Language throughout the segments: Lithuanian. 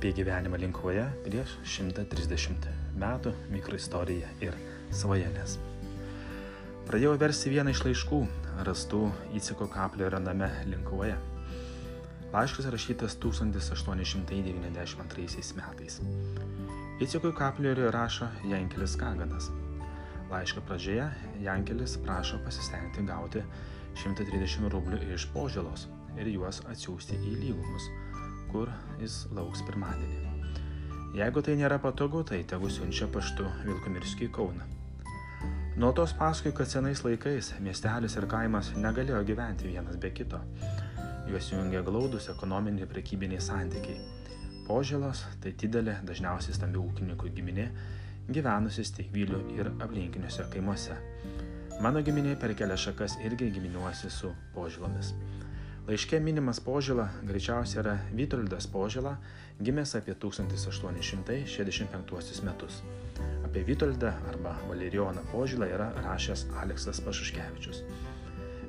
apie gyvenimą Linkoje prieš 130 metų, mikroistoriją ir svajonės. Pradėjau versti vieną iš laiškų, rastų Įciko Kaplerio name Linkoje. Laiškas rašytas 1892 metais. Įcikui Kapleriui rašo Jankelis Kaganas. Laiško pradžioje Jankelis prašo pasistengti gauti 130 rublių iš požėlos ir juos atsiųsti į lygumus, kur jis lauks pirmadienį. Jeigu tai nėra patogu, tai tegu siunčia paštu Vilkomirskiui Kauną. Nuo tos paskui, kad senais laikais miestelis ir kaimas negalėjo gyventi vienas be kito. Juos jungia glaudus ekonominiai ir prekybiniai santykiai. Požėlos tai didelė, dažniausiai stambių ūkininkų giminė, gyvenusi Steigvylių ir aplinkiniuose kaimuose. Mano giminė per kelias šakas irgi giminiuosi su požėlomis. Laiške minimas Požila greičiausiai yra Vytoldas Požila, gimęs apie 1865 metus. Apie Vytoldą arba Valerijoną Požilą yra rašęs Aleksas Pašuškevičius.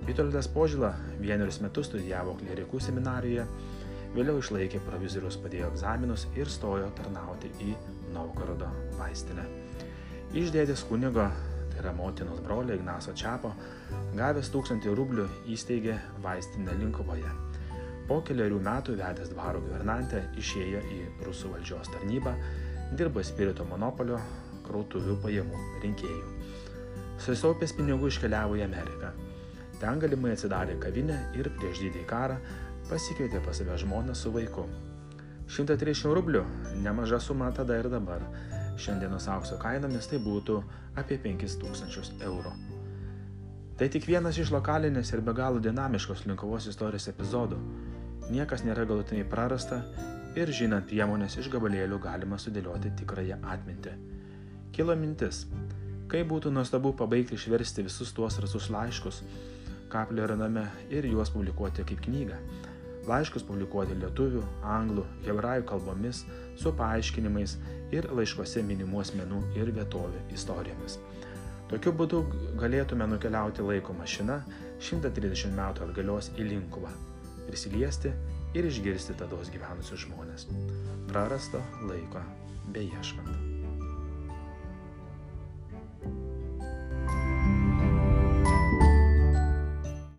Vytoldas Požila vienerius metus studijavo klerikų seminarijoje, vėliau išlaikė provizorius, padėjo egzaminus ir stojo tarnauti į Novgorodo vaistinę. Iš dėdės kunigo yra motinos brolio Ignaso Čiapo, gavęs tūkstantį rublių įsteigė vaistinę Linkovoje. Po keliarių metų vedęs dvaro guvernantę išėjo į rusų valdžios tarnybą, dirbo spirito monopolio krautuvių pajamų rinkėjų. Susiaupęs pinigų iškeliavo į Ameriką. Ten galimai atsidarė kavinę ir prieš didįjį karą pasikvietė pas save žmoną su vaiku. 130 rublių - nemaža suma tada ir dabar Šiandienos aukso kainomis tai būtų apie 5000 eurų. Tai tik vienas iš lokalinės ir be galo dinamiškos Linkuvos istorijos epizodų. Niekas nėra galutinai prarasta ir žinant priemonės iš gabalėlių galima sudėlioti tikrąją atmintį. Kilo mintis, kaip būtų nuostabu pabaigti išversti visus tuos rasus laiškus, kaplio raname ir juos publikuoti kaip knygą laiškus publikuoti lietuvių, anglų, hebrajų kalbomis su paaiškinimais ir laiškose minimų asmenų ir vietovių istorijomis. Tokiu būdu galėtume nukeliauti laiko mašina 130 metų atgalios į Linkuvą, prisiliesti ir išgirsti tados gyvenusius žmonės. Prarasto laiko beieškant.